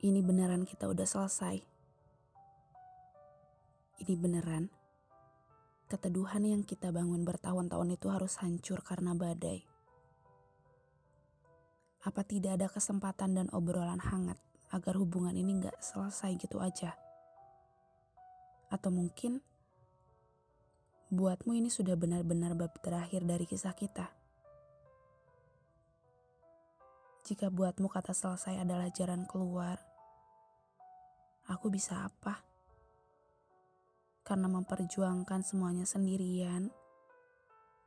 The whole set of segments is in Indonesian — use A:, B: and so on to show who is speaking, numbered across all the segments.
A: Ini beneran kita udah selesai. Ini beneran keteduhan yang kita bangun bertahun-tahun itu harus hancur karena badai. Apa tidak ada kesempatan dan obrolan hangat agar hubungan ini nggak selesai gitu aja? Atau mungkin buatmu ini sudah benar-benar bab terakhir dari kisah kita? Jika buatmu kata selesai adalah jalan keluar, aku bisa apa? Karena memperjuangkan semuanya sendirian,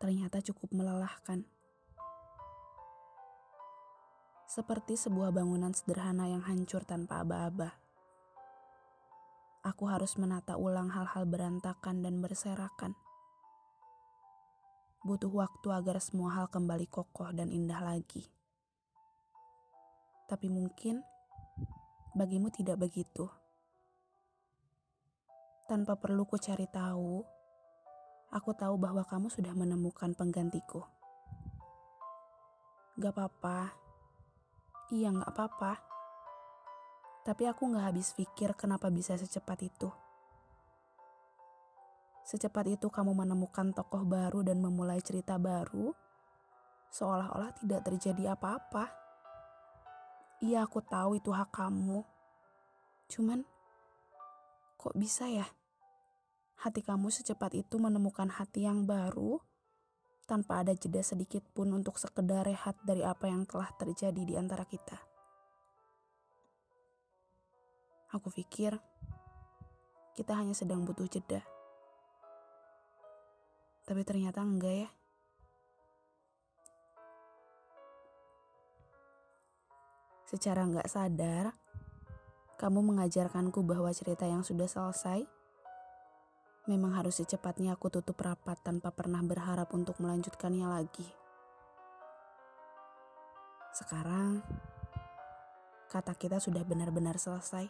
A: ternyata cukup melelahkan. Seperti sebuah bangunan sederhana yang hancur tanpa aba-aba. Aku harus menata ulang hal-hal berantakan dan berserakan. Butuh waktu agar semua hal kembali kokoh dan indah lagi. Tapi mungkin bagimu tidak begitu. Tanpa perlu ku cari tahu, aku tahu bahwa kamu sudah menemukan penggantiku. Gak apa-apa. Iya gak apa-apa. Tapi aku gak habis pikir kenapa bisa secepat itu. Secepat itu kamu menemukan tokoh baru dan memulai cerita baru, seolah-olah tidak terjadi apa-apa. Iya aku tahu itu hak kamu. Cuman Kok bisa ya? Hati kamu secepat itu menemukan hati yang baru tanpa ada jeda sedikit pun untuk sekedar rehat dari apa yang telah terjadi di antara kita. Aku pikir kita hanya sedang butuh jeda. Tapi ternyata enggak ya. Secara enggak sadar, kamu mengajarkanku bahwa cerita yang sudah selesai memang harus secepatnya aku tutup rapat tanpa pernah berharap untuk melanjutkannya lagi. Sekarang, kata kita sudah benar-benar selesai.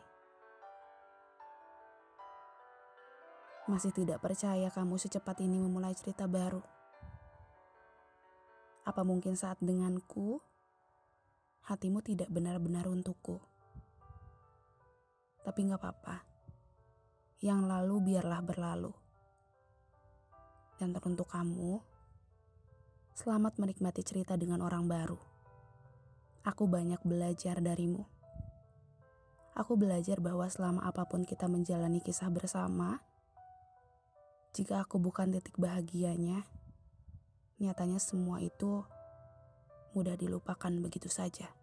A: Masih tidak percaya kamu secepat ini memulai cerita baru. Apa mungkin saat denganku, hatimu tidak benar-benar untukku? Tapi gak apa-apa. Yang lalu biarlah berlalu. Dan teruntuk kamu, selamat menikmati cerita dengan orang baru. Aku banyak belajar darimu. Aku belajar bahwa selama apa pun kita menjalani kisah bersama, jika aku bukan titik bahagianya, nyatanya semua itu mudah dilupakan begitu saja.